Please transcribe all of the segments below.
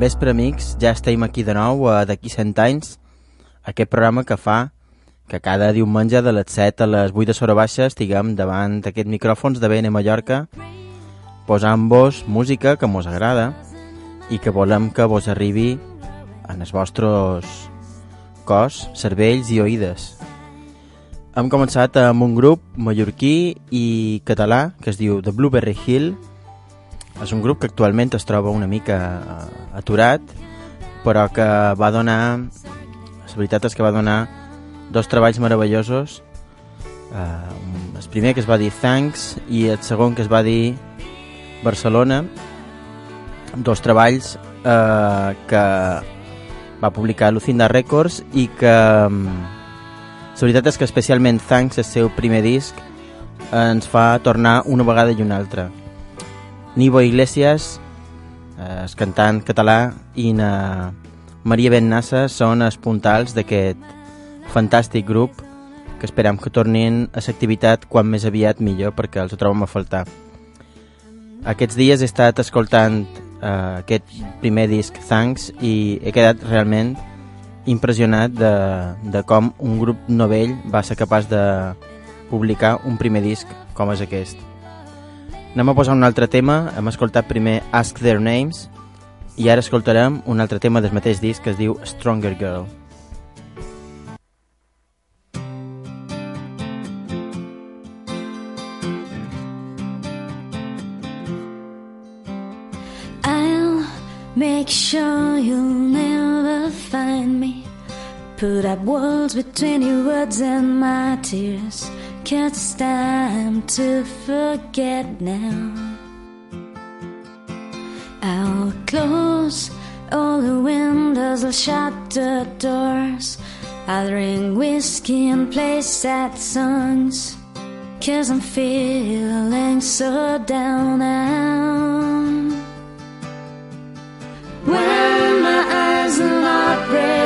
Vespre, amics. Ja estem aquí de nou, a d'aquí 100 anys, aquest programa que fa que cada diumenge de les 7 a les 8 de Sora Baixa estiguem davant d'aquests micròfons de BN Mallorca posant-vos música que mos agrada i que volem que vos arribi en els vostres cos, cervells i oïdes. Hem començat amb un grup mallorquí i català que es diu The Blueberry Hill. És un grup que actualment es troba una mica eh, aturat, però que va donar... La veritat és que va donar dos treballs meravellosos. Uh, el primer que es va dir Thanks i el segon que es va dir Barcelona. Dos treballs uh, que va publicar Lucinda Records i que um, la veritat és que especialment Thanks, el seu primer disc, ens fa tornar una vegada i una altra. Nivo Iglesias, eh, el cantant català, i na Maria Bennassa són els puntals d'aquest fantàstic grup que esperem que tornin a l'activitat quan més aviat millor perquè els ho trobem a faltar. Aquests dies he estat escoltant uh, aquest primer disc Thanks i he quedat realment impressionat de, de com un grup novell va ser capaç de publicar un primer disc com és aquest. Anem a posar un altre tema, hem escoltat primer Ask Their Names i ara escoltarem un altre tema del mateix disc que es diu Stronger Girl. Make sure you'll never find me. Put up walls between your words and my tears. It's time to forget now. I'll close all the windows, I'll shut the doors. I'll drink whiskey and play sad songs. Cause I'm feeling so down now. When my eyes are not red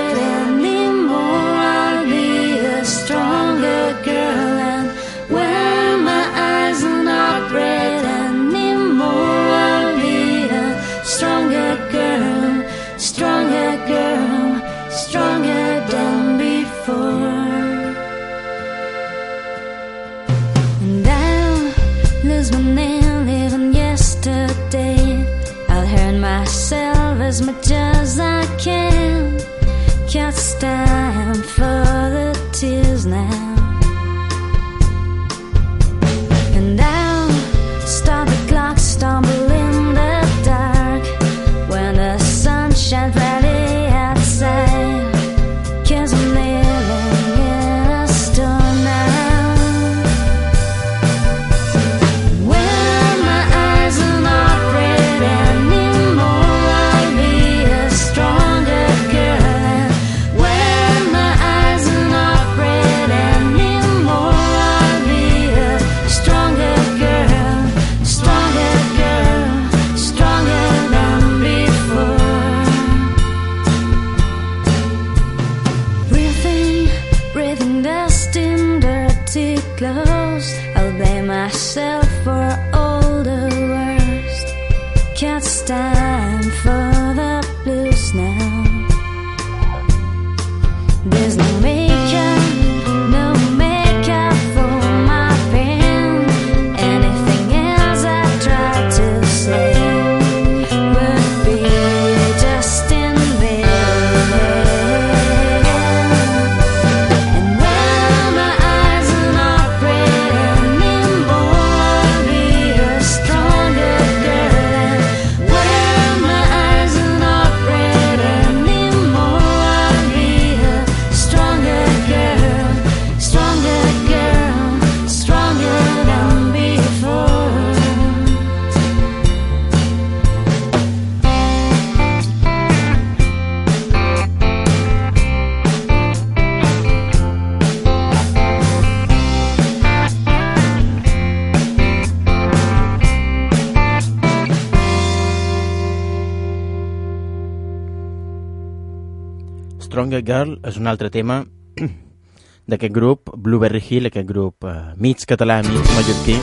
Stronger Girl és un altre tema d'aquest grup, Blueberry Hill, aquest grup eh, mig català, mig mallorquí,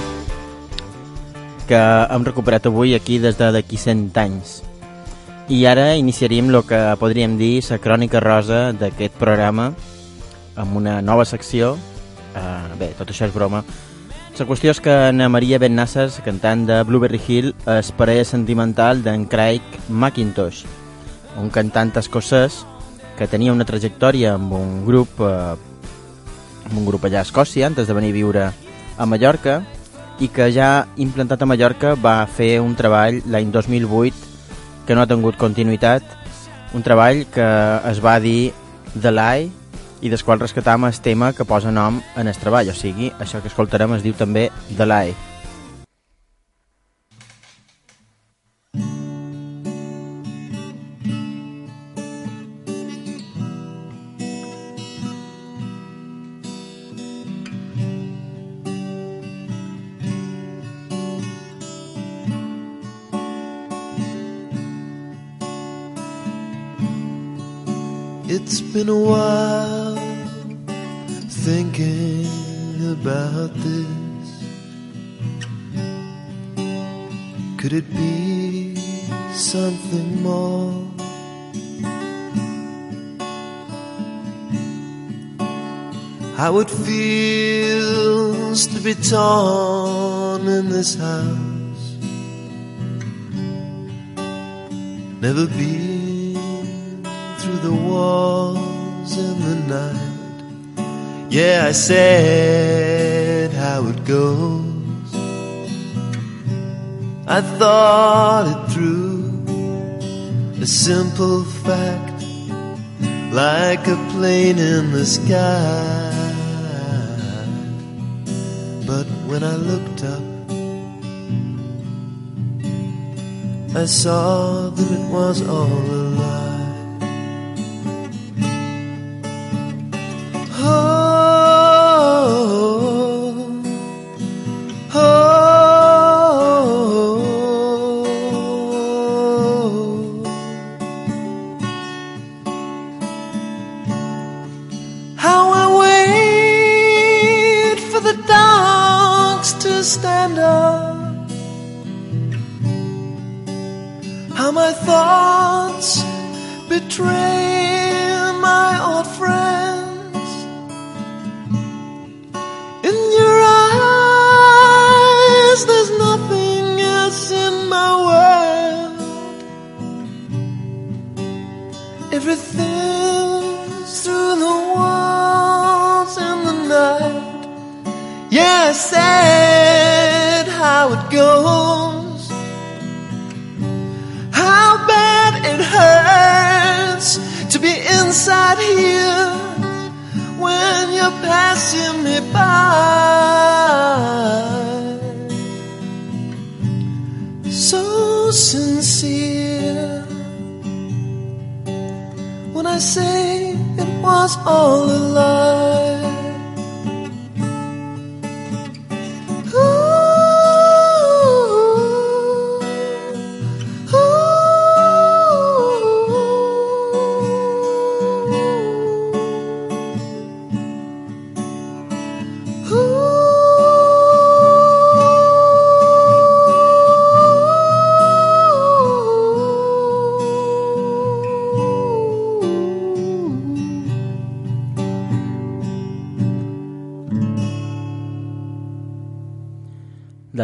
que hem recuperat avui aquí des de d'aquí 100 anys. I ara iniciaríem el que podríem dir la crònica rosa d'aquest programa amb una nova secció. Uh, bé, tot això és broma. La qüestió és que Ana Maria Ben Nassas, cantant de Blueberry Hill, és parella sentimental d'en Craig McIntosh, un cantant escocès que tenia una trajectòria amb un grup eh, amb un grup allà a Escòcia antes de venir a viure a Mallorca i que ja implantat a Mallorca va fer un treball l'any 2008 que no ha tingut continuïtat, un treball que es va dir The Lie i des qual rescatam el tema que posa nom en el treball, o sigui, això que escoltarem es diu també The Lie. It's been a while thinking about this. Could it be something more? How it feels to be torn in this house. Never the walls in the night. Yeah, I said how it goes. I thought it through, a simple fact, like a plane in the sky. But when I looked up, I saw that it was all a lie. I said how it goes. How bad it hurts to be inside here when you're passing me by. So sincere when I say it was all a lie.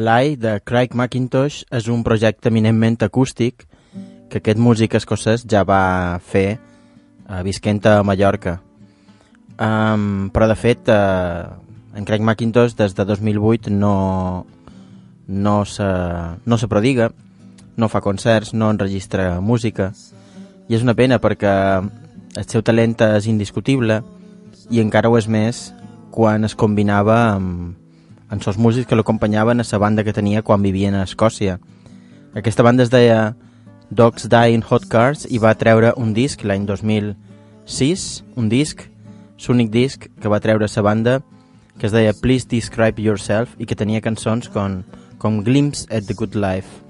Lie de Craig McIntosh és un projecte eminentment acústic que aquest músic escocès ja va fer uh, visquent a Mallorca. Um, però, de fet, uh, en Craig McIntosh des de 2008 no, no, se, no se prodiga, no fa concerts, no enregistra música, i és una pena perquè el seu talent és indiscutible i encara ho és més quan es combinava amb, amb els músics que l'acompanyaven a la banda que tenia quan vivien a Escòcia. Aquesta banda es deia Dogs Die in Hot Cars i va treure un disc l'any 2006, un disc, l'únic disc que va treure la banda que es deia Please Describe Yourself i que tenia cançons com, com Glimpse at the Good Life.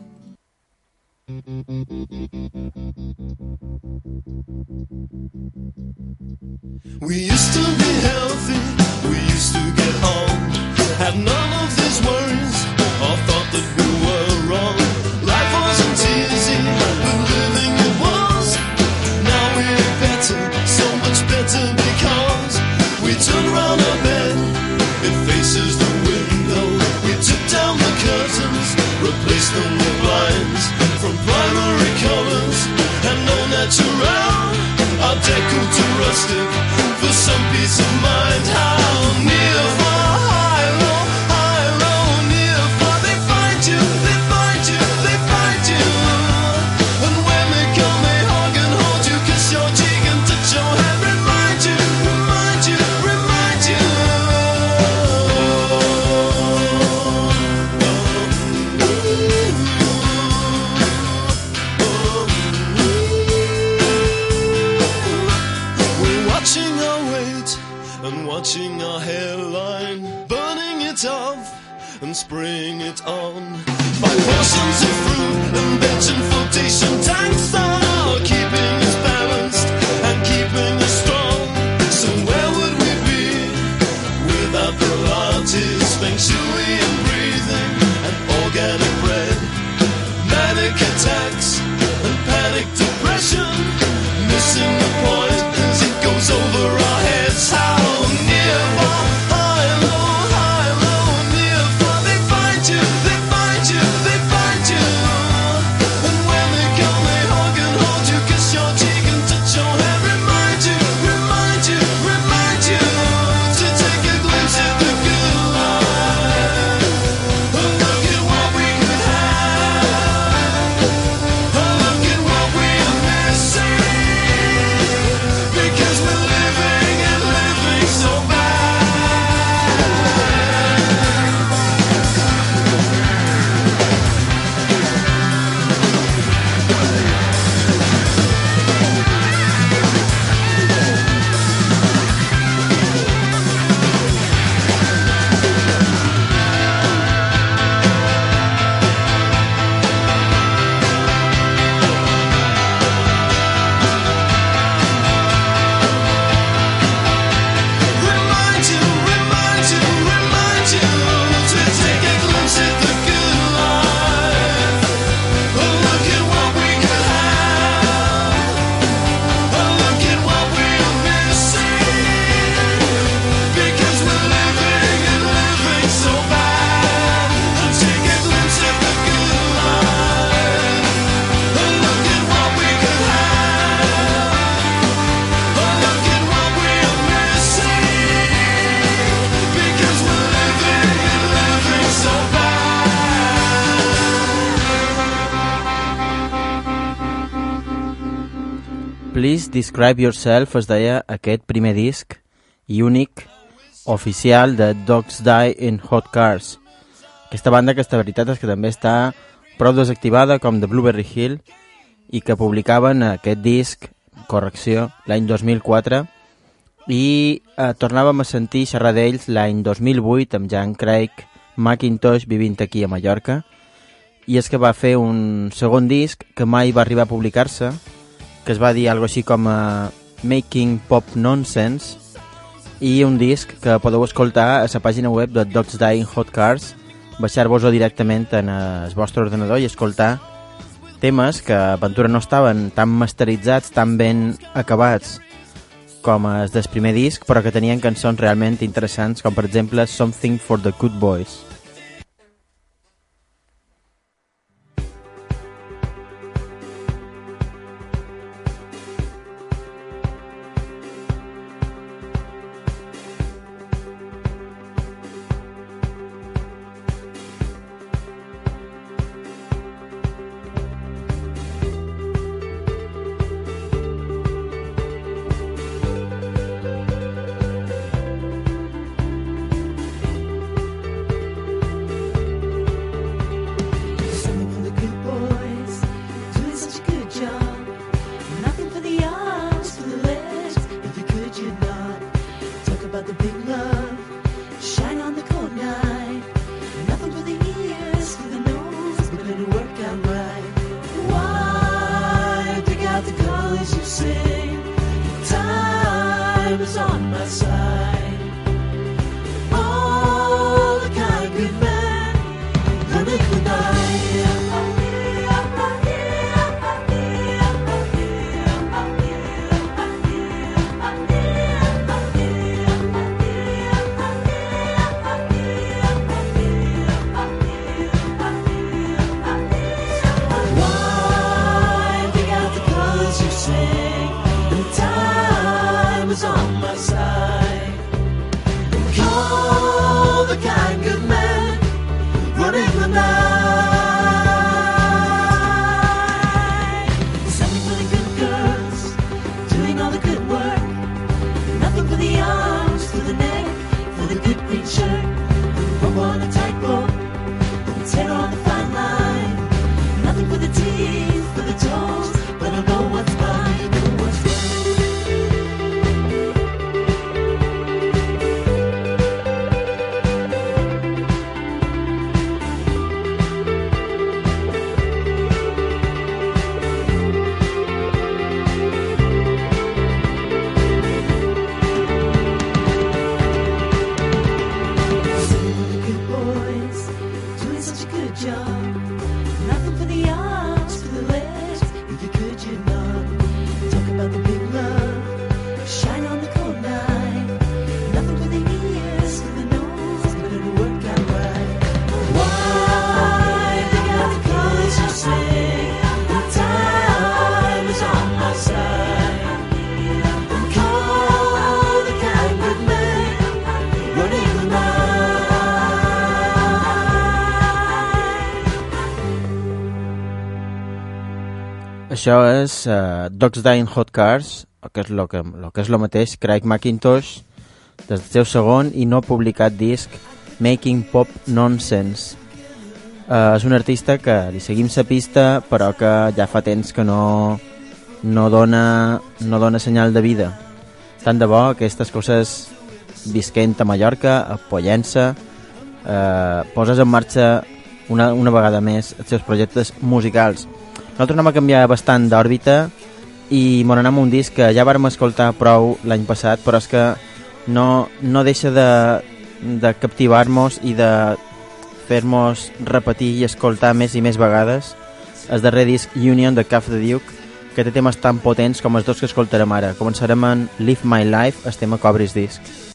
We used to be healthy, Please Describe Yourself es deia aquest primer disc i únic oficial de Dogs Die in Hot Cars. Aquesta banda que esta veritat és que també està prou desactivada com The Blueberry Hill i que publicaven aquest disc, correcció, l'any 2004 i eh, tornàvem a sentir xerrar d'ells l'any 2008 amb Jan Craig Macintosh vivint aquí a Mallorca i és que va fer un segon disc que mai va arribar a publicar-se que es va dir algo així com a Making Pop Nonsense i un disc que podeu escoltar a la pàgina web de Dogs Dying Hot Cars baixar-vos-ho directament en el vostre ordenador i escoltar temes que a Ventura no estaven tan masteritzats, tan ben acabats com els del primer disc, però que tenien cançons realment interessants, com per exemple Something for the Good Boys. Això és uh, Dogs in Hot Cars, que és lo que, lo que és lo mateix, Craig McIntosh, des del seu segon i no publicat disc Making Pop Nonsense. Uh, és un artista que li seguim sa pista, però que ja fa temps que no, no, dona, no dona senyal de vida. Tant de bo aquestes coses visquent a Mallorca, a Pollença, eh, poses en marxa una, una vegada més els seus projectes musicals. Nosaltres anem a canviar bastant d'òrbita i m'on anem un disc que ja vàrem escoltar prou l'any passat, però és que no, no deixa de, de captivar-nos i de fer-nos repetir i escoltar més i més vegades el darrer disc Union de Caf de Duke que té temes tan potents com els dos que escoltarem ara. Començarem en Live My Life, el tema Cobris Disc.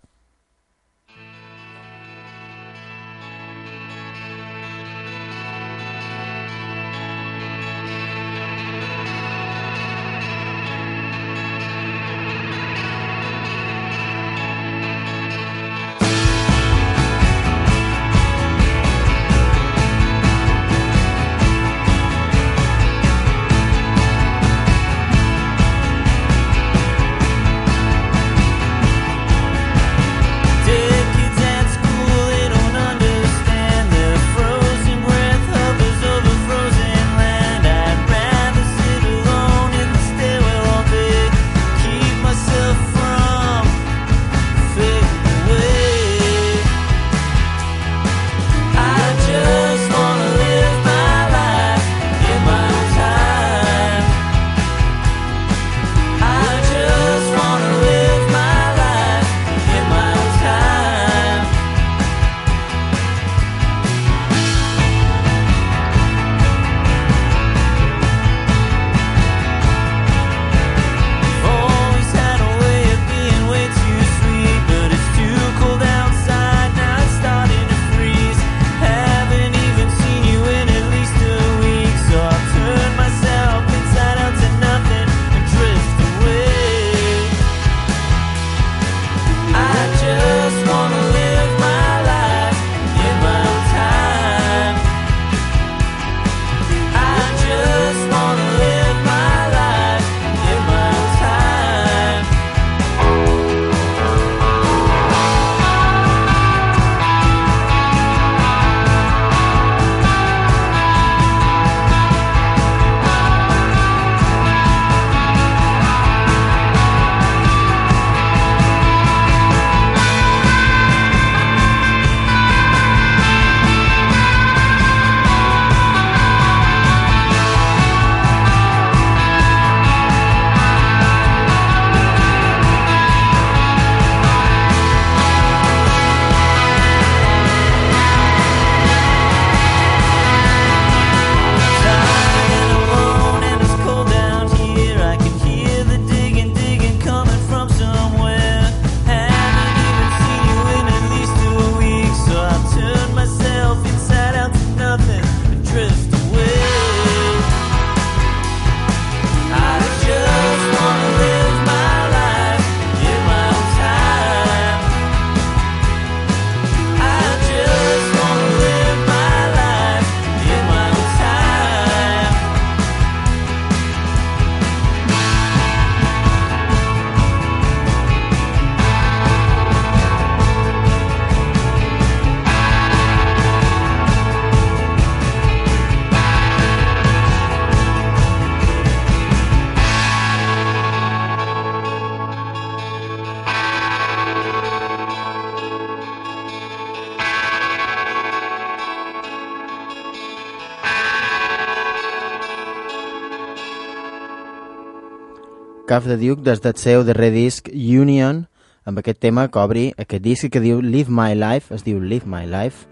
Caf de Duke des del seu darrer disc Union amb aquest tema que obri aquest disc que diu Live My Life es diu Live My Life.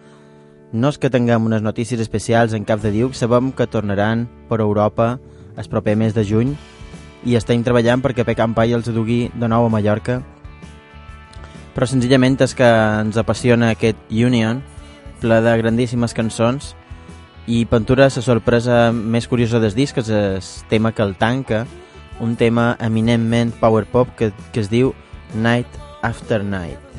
No és que tinguem unes notícies especials en cap de diu, sabem que tornaran per Europa el proper mes de juny i estem treballant perquè Pecan Pai els dugui de nou a Mallorca. Però senzillament és que ens apassiona aquest Union ple de grandíssimes cançons i Pentura la sorpresa més curiosa del disc és el tema que el tanca un tema eminentment power pop que, que es diu Night After Night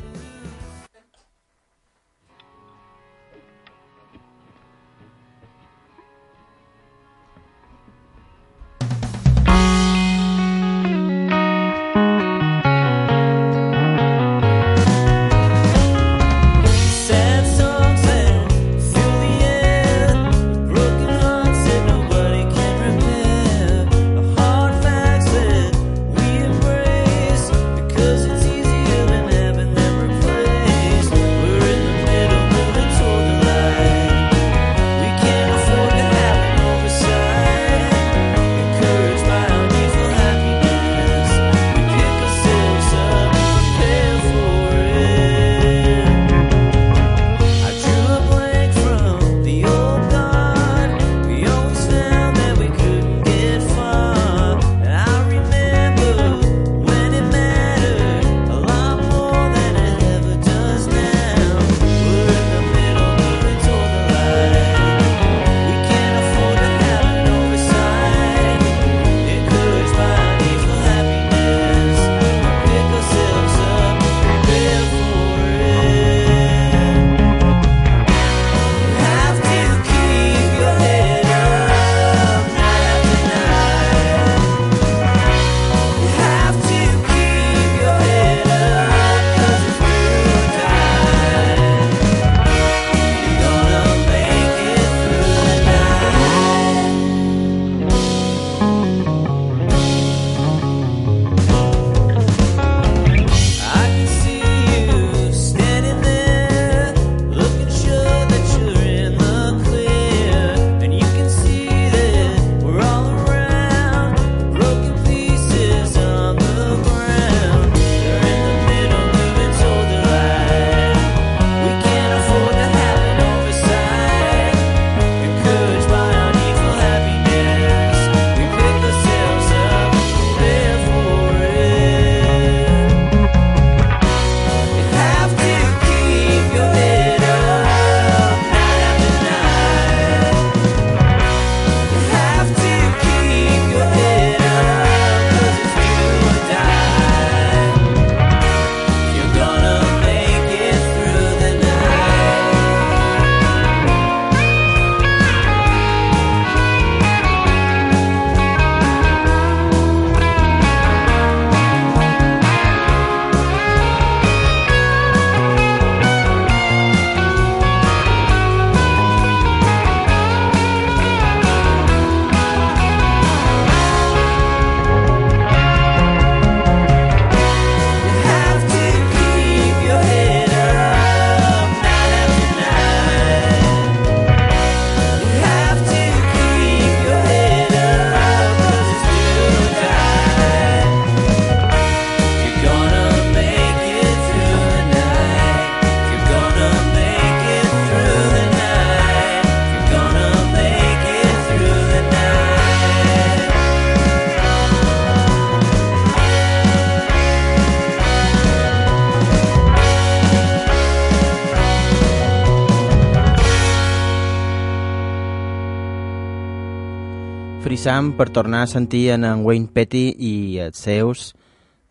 Frisam per tornar a sentir en, en Wayne Petty i els seus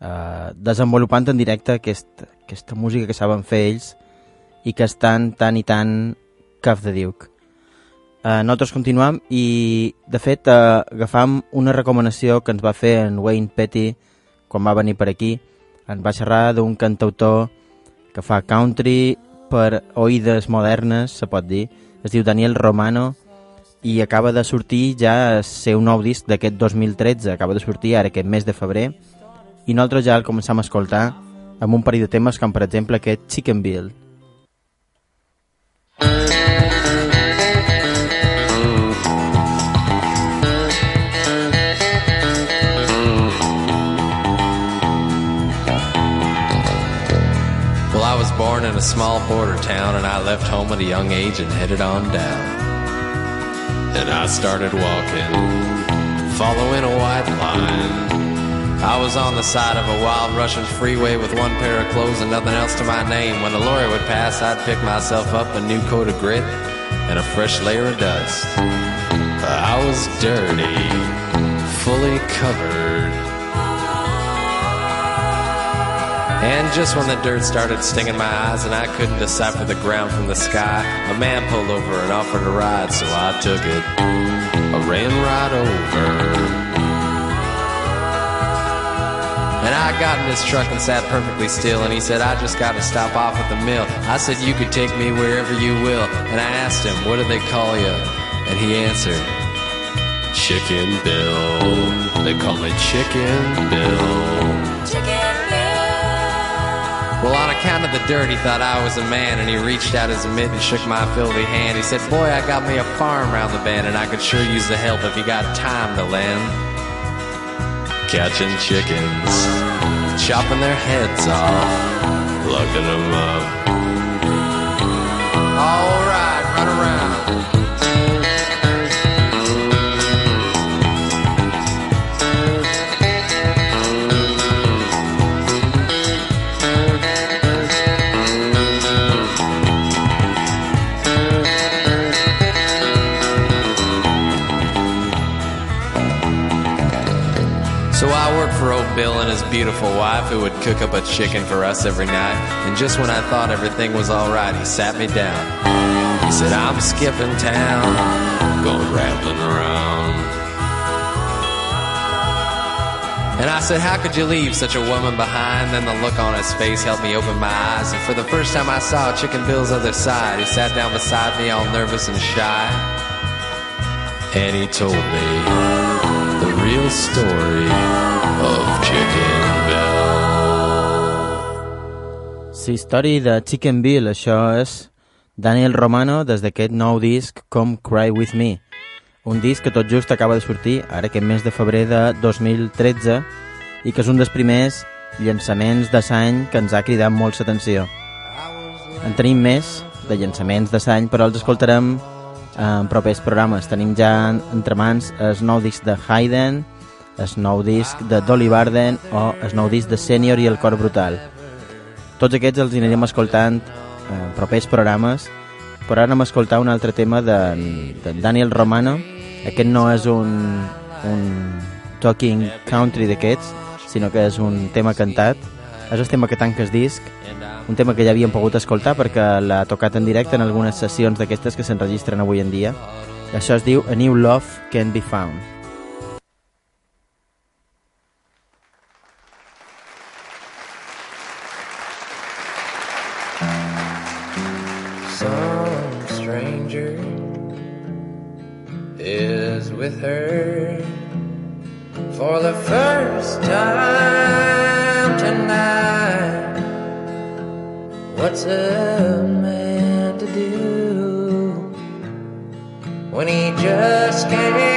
eh, desenvolupant en directe aquest, aquesta música que saben fer ells i que estan tan i tan caf de Duke. Eh, nosaltres continuam i, de fet, eh, agafam una recomanació que ens va fer en Wayne Petty quan va venir per aquí. Ens va xerrar d'un cantautor que fa country per oïdes modernes, se pot dir. Es diu Daniel Romano i acaba de sortir ja el seu nou disc d'aquest 2013, acaba de sortir ara aquest mes de febrer i nosaltres ja el començam a escoltar amb un parell de temes com per exemple aquest Chicken Bill. Well, I was born in a small border town, and I left home at a young age and headed on down. And I started walking, following a white line. I was on the side of a wild Russian freeway with one pair of clothes and nothing else to my name. When a lorry would pass, I'd pick myself up a new coat of grit and a fresh layer of dust. I was dirty, fully covered. And just when the dirt started stinging my eyes and I couldn't decipher the ground from the sky, a man pulled over and offered a ride, so I took it. I ran right over. And I got in his truck and sat perfectly still. And he said, I just got to stop off at the mill. I said, You could take me wherever you will. And I asked him, What do they call you? And he answered, Chicken Bill. They call me Chicken Bill. Well, on account of the dirt, he thought I was a man, and he reached out his mitt and shook my filthy hand. He said, Boy, I got me a farm round the bend, and I could sure use the help if you got time to lend. Catching chickens, chopping their heads off, plucking them up. All right, run around. Would cook up a chicken for us every night. And just when I thought everything was all right, he sat me down. He said, I'm skipping town, going rambling around. And I said, How could you leave such a woman behind? Then the look on his face helped me open my eyes. And for the first time I saw Chicken Bill's other side, he sat down beside me all nervous and shy. And he told me the real story of Chicken Sí, història de Chicken Bill, això és Daniel Romano des d'aquest nou disc Come Cry With Me. Un disc que tot just acaba de sortir, ara aquest mes de febrer de 2013, i que és un dels primers llançaments de l'any que ens ha cridat molt l'atenció. En tenim més de llançaments de l'any, però els escoltarem en propers programes. Tenim ja entre mans el nou disc de Hayden, el nou disc de Dolly Barden o el nou disc de Senior i el Cor Brutal. Tots aquests els anirem escoltant en propers programes, però ara anem a escoltar un altre tema de, de Daniel Romano. Aquest no és un, un talking country d'aquests, sinó que és un tema cantat. És el tema que tanca el disc, un tema que ja havíem pogut escoltar perquè l'ha tocat en directe en algunes sessions d'aquestes que s'enregistren avui en dia. Això es diu A New Love Can Be Found. Is with her for the first time tonight. What's a man to do when he just can't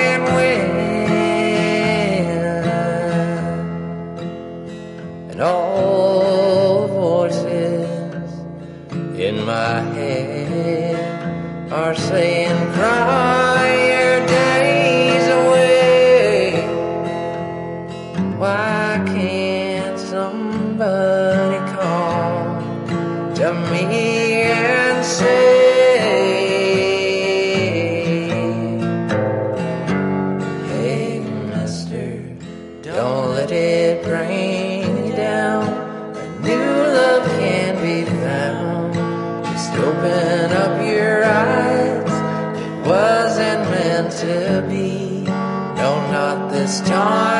stars.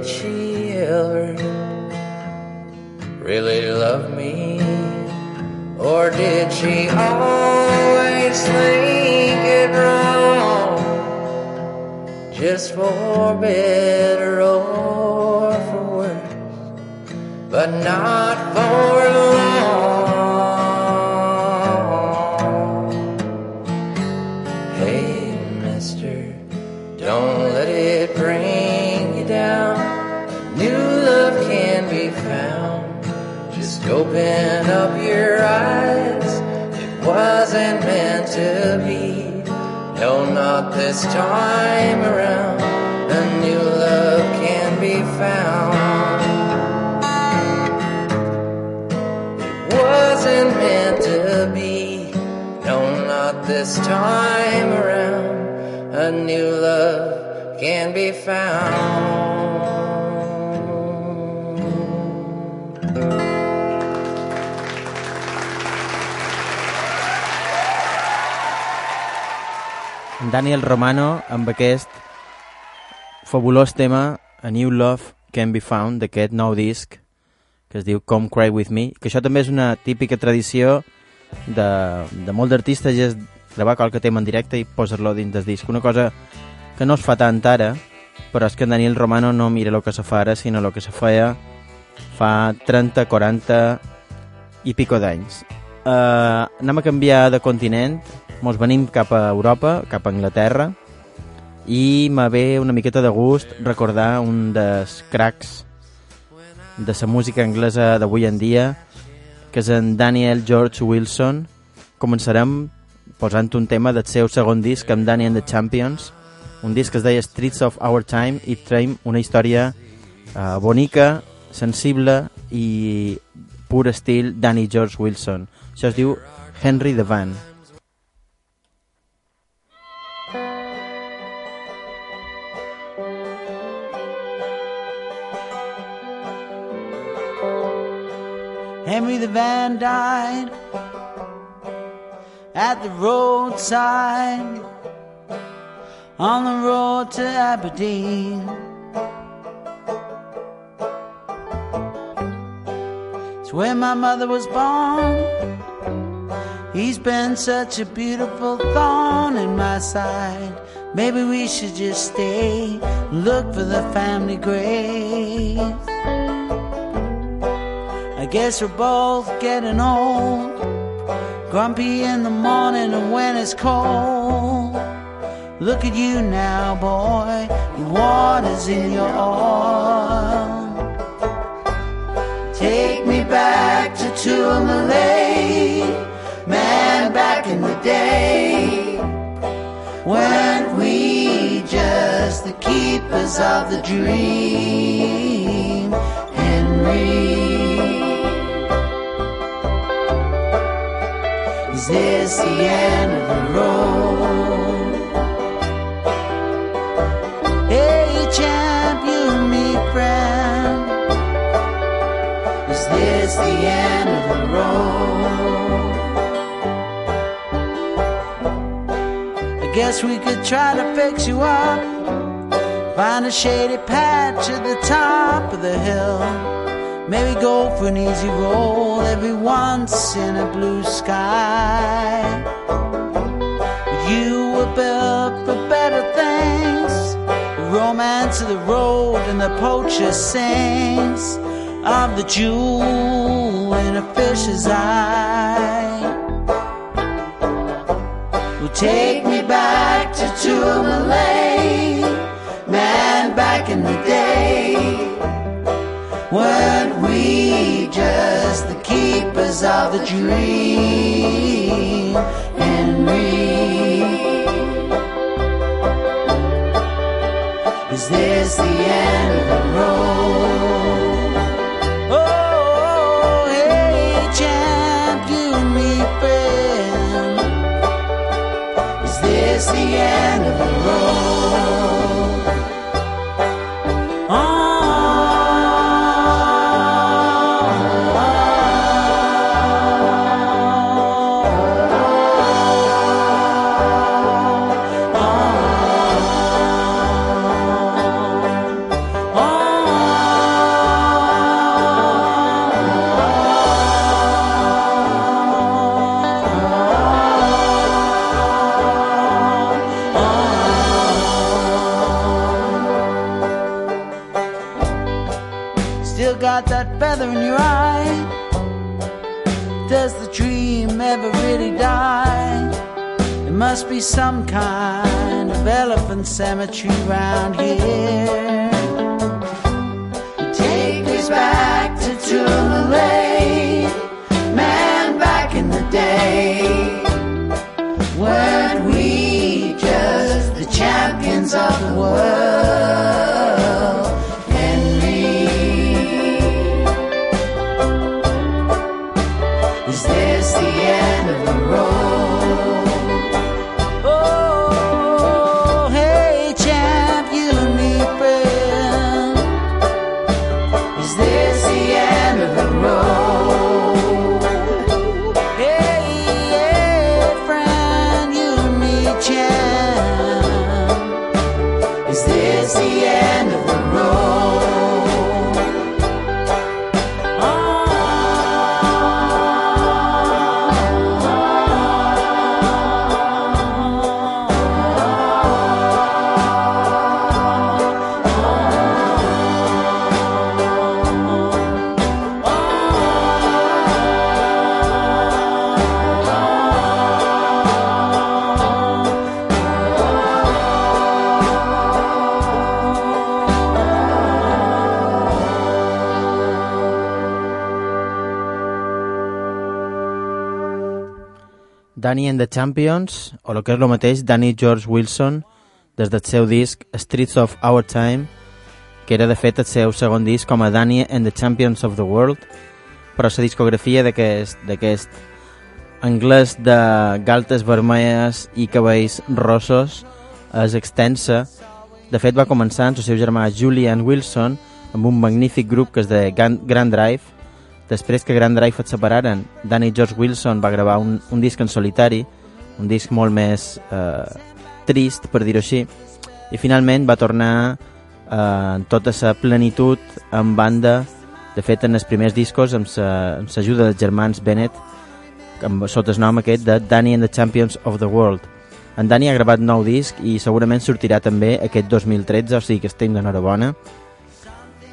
Did she ever really love me? Or did she always think it wrong? Just for better or for worse, but not for long. No, not this time around. A new love can be found. It wasn't meant to be. No, not this time around. A new love can be found. Daniel Romano amb aquest fabulós tema A New Love Can Be Found d'aquest nou disc que es diu Come Cry With Me que això també és una típica tradició de, de molt d'artistes és gravar qualque tema en directe i posar-lo dins del disc. Una cosa que no es fa tant ara però és que Daniel Romano no mira el que se fa ara sinó el que se feia fa 30, 40 i pico d'anys uh, anem a canviar de continent. Mos venim cap a Europa, cap a Anglaterra. I me ve una miqueta de gust recordar un dels cracs de la música anglesa d'avui en dia que és en Daniel George Wilson. Començarem posant un tema del seu segon disc amb Danny and the Champions. Un disc que es deia Streets of Our Time i traiem una història uh, bonica, sensible i pur estil Danny George Wilson això es diu Henry the Van Henry the Van died at the roadside on the road to Aberdeen. It's where my mother was born. He's been such a beautiful thorn in my side. Maybe we should just stay, look for the family grave. I guess we're both getting old. Grumpy in the morning and when it's cold. Look at you now, boy. The water's in your oil. Take me back to Tuamalay, man, back in the day. When we just the keepers of the dream, Henry. Is this the end of the road? Hey, champ, you me, friend. Is this the end Guess we could try to fix you up. Find a shady patch at the top of the hill. Maybe go for an easy roll every once in a blue sky. You were built for better things. The romance of the road and the poacher sings of the jewel in a fish's eye. Take me back to Tourmalet, man, back in the day when we just the keepers of the dream, Henry. Is this the end of the road? The end of some kind of elephant cemetery round here. Take me back to Tourmalet, man, back in the day. Weren't we just the champions of the world, Danny and the Champions, o el que és el mateix, Danny George Wilson, des del seu disc Streets of Our Time, que era de fet el seu segon disc com a Danny and the Champions of the World, però la discografia d'aquest anglès de galtes vermelles i cabells rossos és extensa. De fet, va començar amb el seu germà Julian Wilson amb un magnífic grup que és de Grand Drive. Després que Grand Drive es separaren, Danny George Wilson va gravar un, un disc en solitari, un disc molt més eh, trist, per dir-ho així, i finalment va tornar eh, en tota sa plenitud en banda, de fet en els primers discos amb sa- l'ajuda dels germans Bennett, amb, sota el nom aquest de Danny and the Champions of the World. En Danny ha gravat nou disc i segurament sortirà també aquest 2013, o sigui que estem d'enhorabona.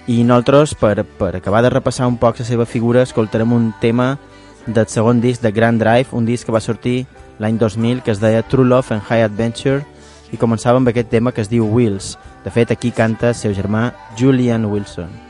I nosaltres, per, per acabar de repassar un poc la seva figura, escoltarem un tema del segon disc de Grand Drive, un disc que va sortir l'any 2000, que es deia True Love and High Adventure, i començava amb aquest tema que es diu Wheels. De fet, aquí canta el seu germà Julian Wilson.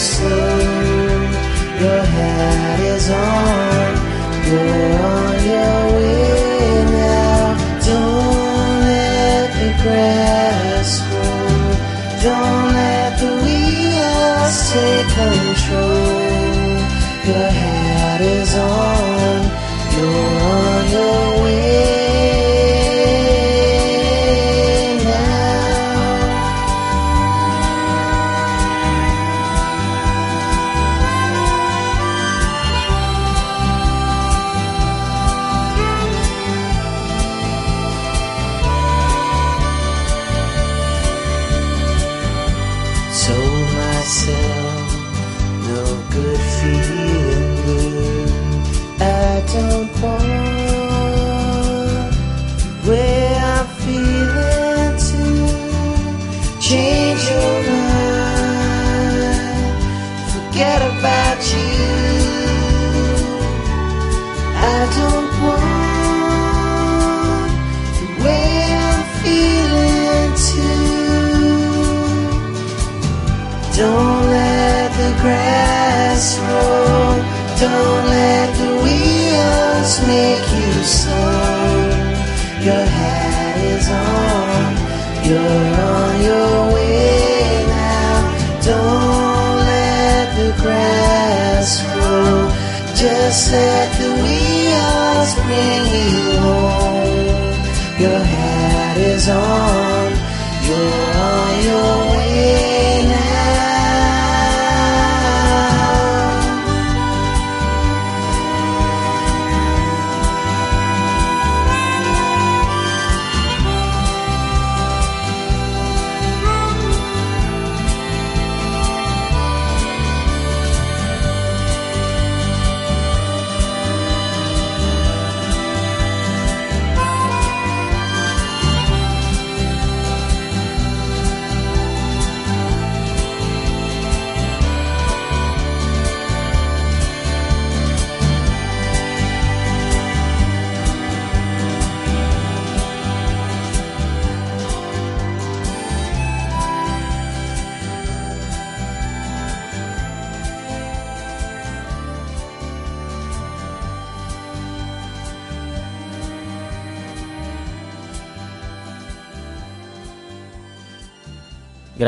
Slow. Your hat is on. You're on your way now. Don't let the grass grow. Don't let the wheels take control.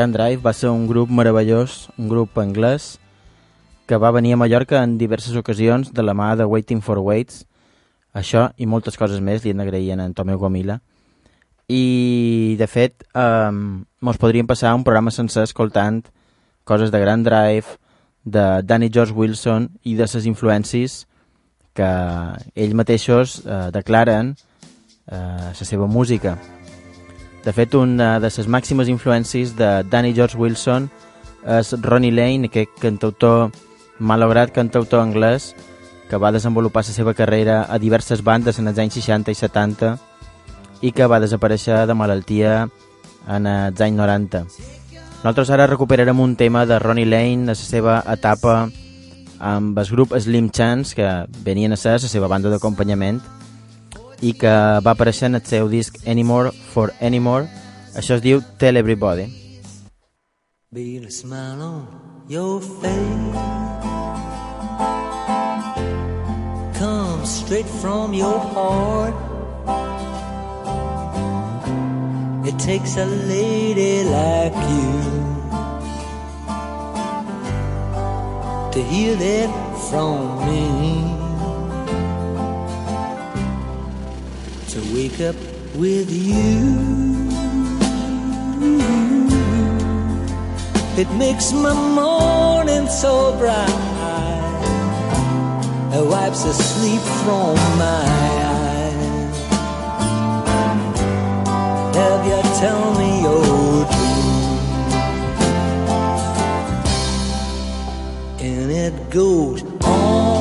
Grand Drive va ser un grup meravellós, un grup anglès, que va venir a Mallorca en diverses ocasions de la mà de Waiting for Waits. Això i moltes coses més li han d'agrair a en Tomeu Gomila. I, de fet, eh, mos podríem passar un programa sencer escoltant coses de Grand Drive, de Danny George Wilson i de les influències que ells mateixos eh, declaren eh, la seva música. De fet, una de les màximes influències de Danny George Wilson és Ronnie Lane, aquest cantautor, malograt cantautor anglès, que va desenvolupar la seva carrera a diverses bandes en els anys 60 i 70 i que va desaparèixer de malaltia en els anys 90. Nosaltres ara recuperarem un tema de Ronnie Lane, a la seva etapa amb el grup Slim Chance, que venien a ser la seva banda d'acompanyament, i que va aparèixer en el seu disc Anymore for Anymore. Això es diu Tell Everybody. Be a smile on your face. Come straight from your heart. It takes a lady like you to hear that from me. Wake up with you. It makes my morning so bright. It wipes the sleep from my eyes. Have you tell me your dream? And it goes on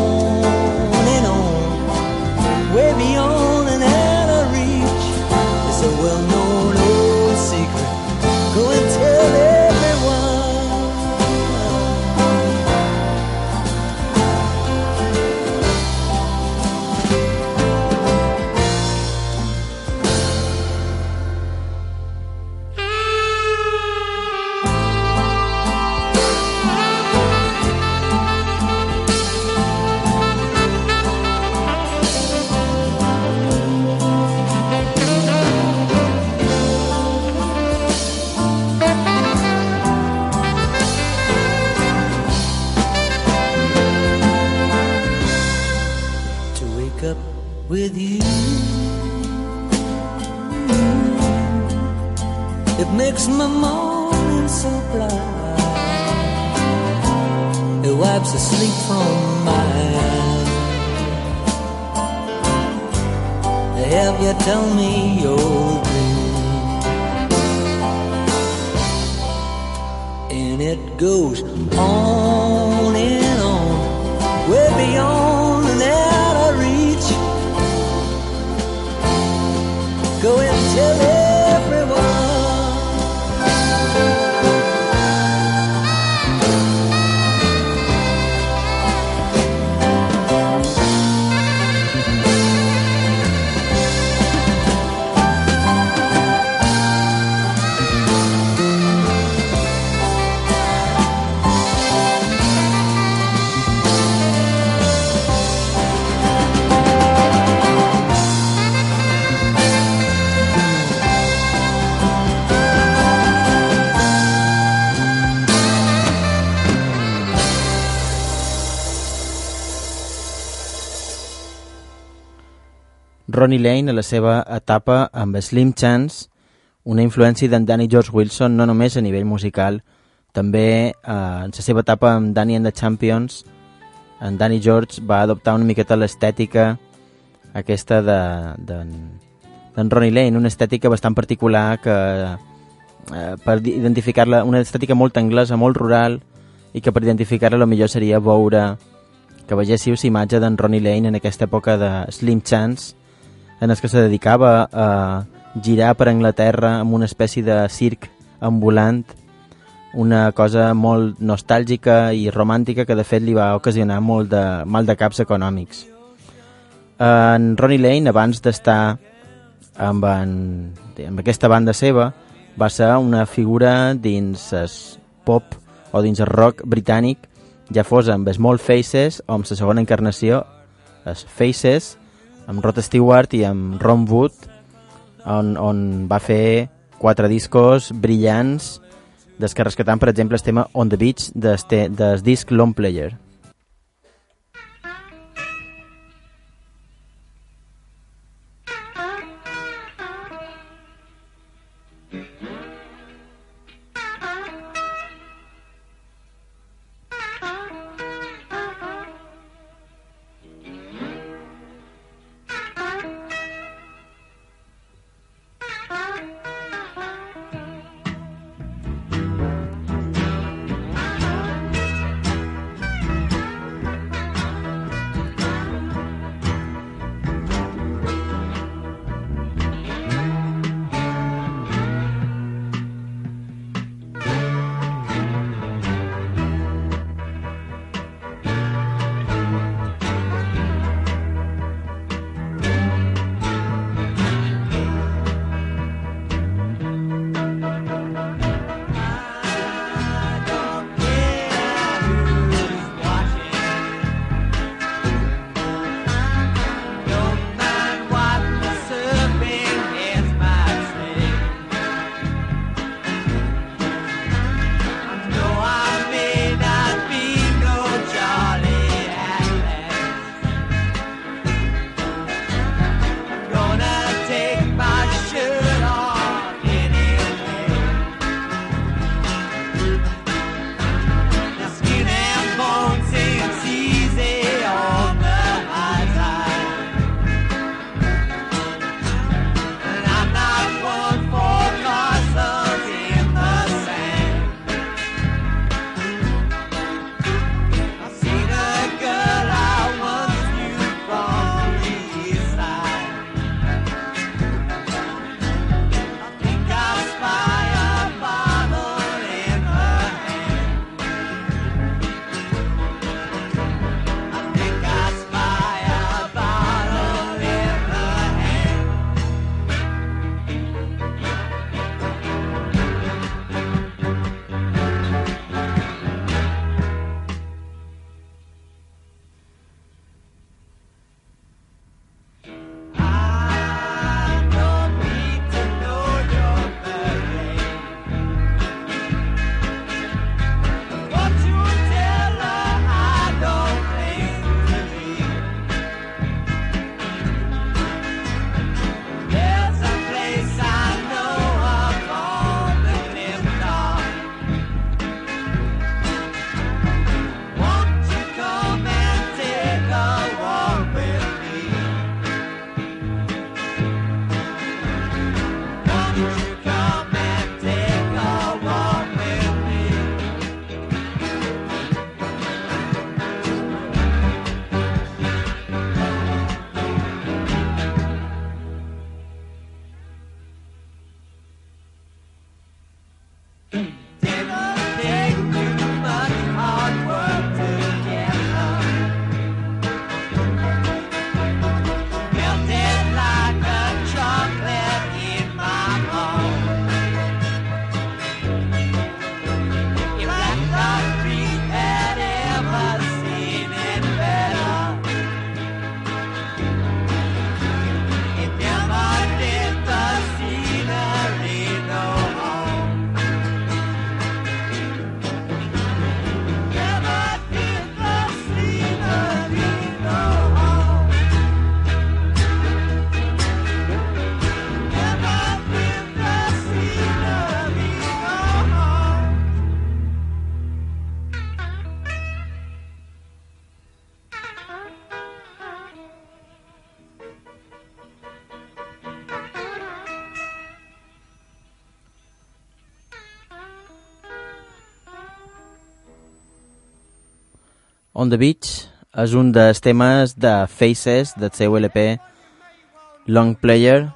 makes my morning so bright. It wipes the sleep from my eyes. Have you tell me your dream? and it goes on and on, way beyond Ronnie Lane a la seva etapa amb Slim Chance, una influència d'en Danny George Wilson no només a nivell musical, també eh, en la seva etapa amb Danny and the Champions, en Danny George va adoptar una miqueta l'estètica aquesta de- d'en d'en Ronnie Lane, una estètica bastant particular que eh, per identificar-la, una estètica molt anglesa, molt rural, i que per identificar-la millor seria veure que vegéssiu la imatge d'en Ronnie Lane en aquesta època de Slim Chance, en el que se dedicava a girar per Anglaterra amb una espècie de circ ambulant, una cosa molt nostàlgica i romàntica que de fet li va ocasionar molt de mal de caps econòmics. En Ronnie Lane, abans d'estar amb, en, amb aquesta banda seva, va ser una figura dins el pop o dins el rock britànic, ja fos amb Small Faces o amb la segona encarnació, els Faces, amb Rod Stewart i amb Ron Wood, on, on va fer quatre discos brillants des que rescatant, per exemple, el tema On the Beach del, del disc Long Player. On the Beach és un dels temes de Faces del seu LP Long Player,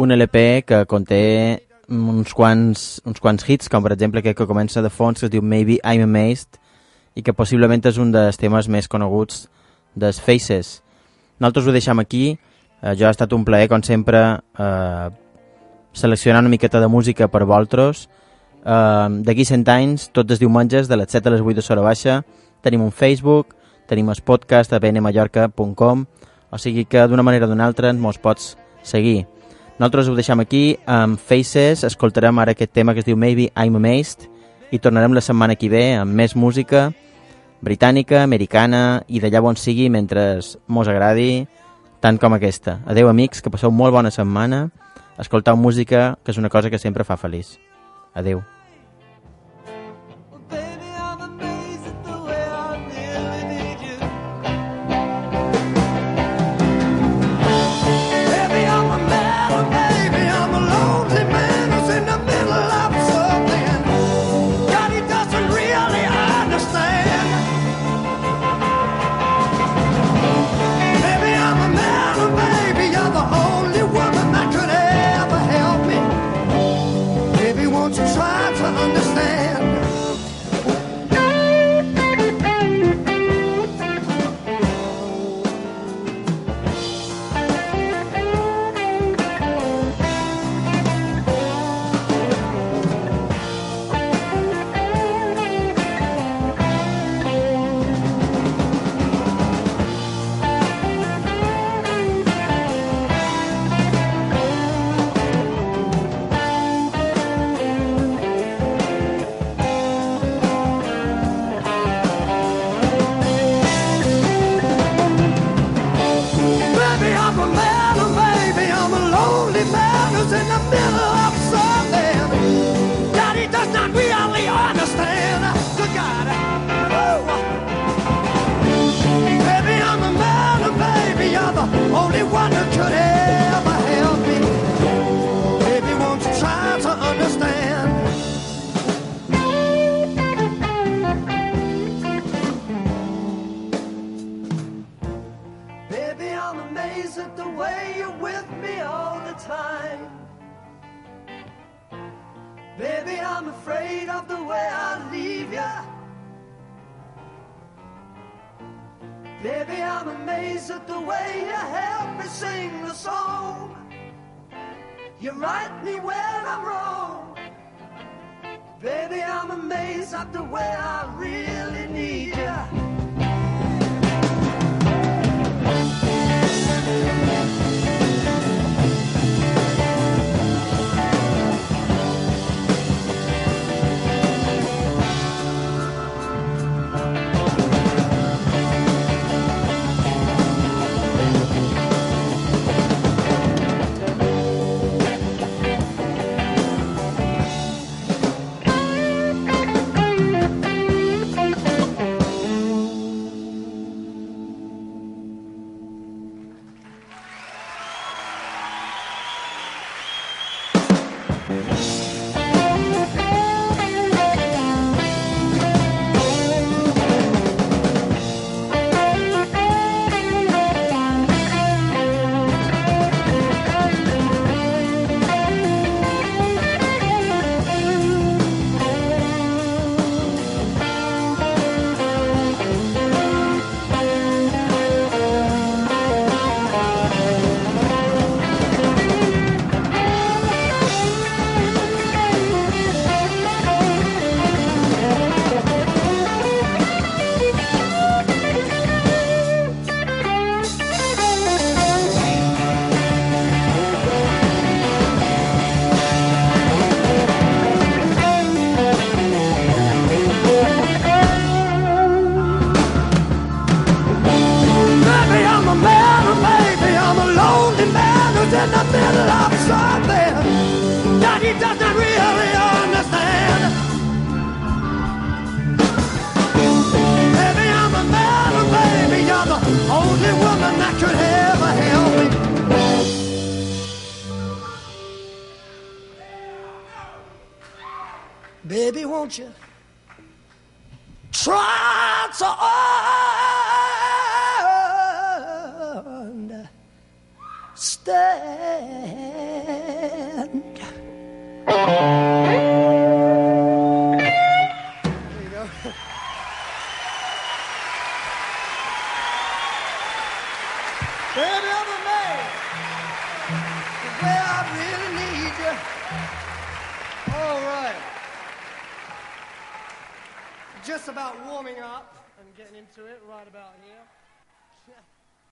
un LP que conté uns quants, uns quants hits, com per exemple aquest que comença de fons, que es diu Maybe I'm Amazed, i que possiblement és un dels temes més coneguts dels Faces. Nosaltres ho deixem aquí, eh, jo ha estat un plaer, com sempre, eh, seleccionar una miqueta de música per vosaltres. Eh, D'aquí 100 anys, tots els diumenges, de les 7 a les 8 de Sora Baixa, tenim un Facebook, tenim el podcast a bnmallorca.com, o sigui que d'una manera o d'una altra mos pots seguir. Nosaltres ho deixem aquí amb Faces, escoltarem ara aquest tema que es diu Maybe I'm Amazed i tornarem la setmana que ve amb més música britànica, americana i d'allà on sigui mentre mos agradi tant com aquesta. Adeu amics, que passeu molt bona setmana, escoltau música que és una cosa que sempre fa feliç. Adeu.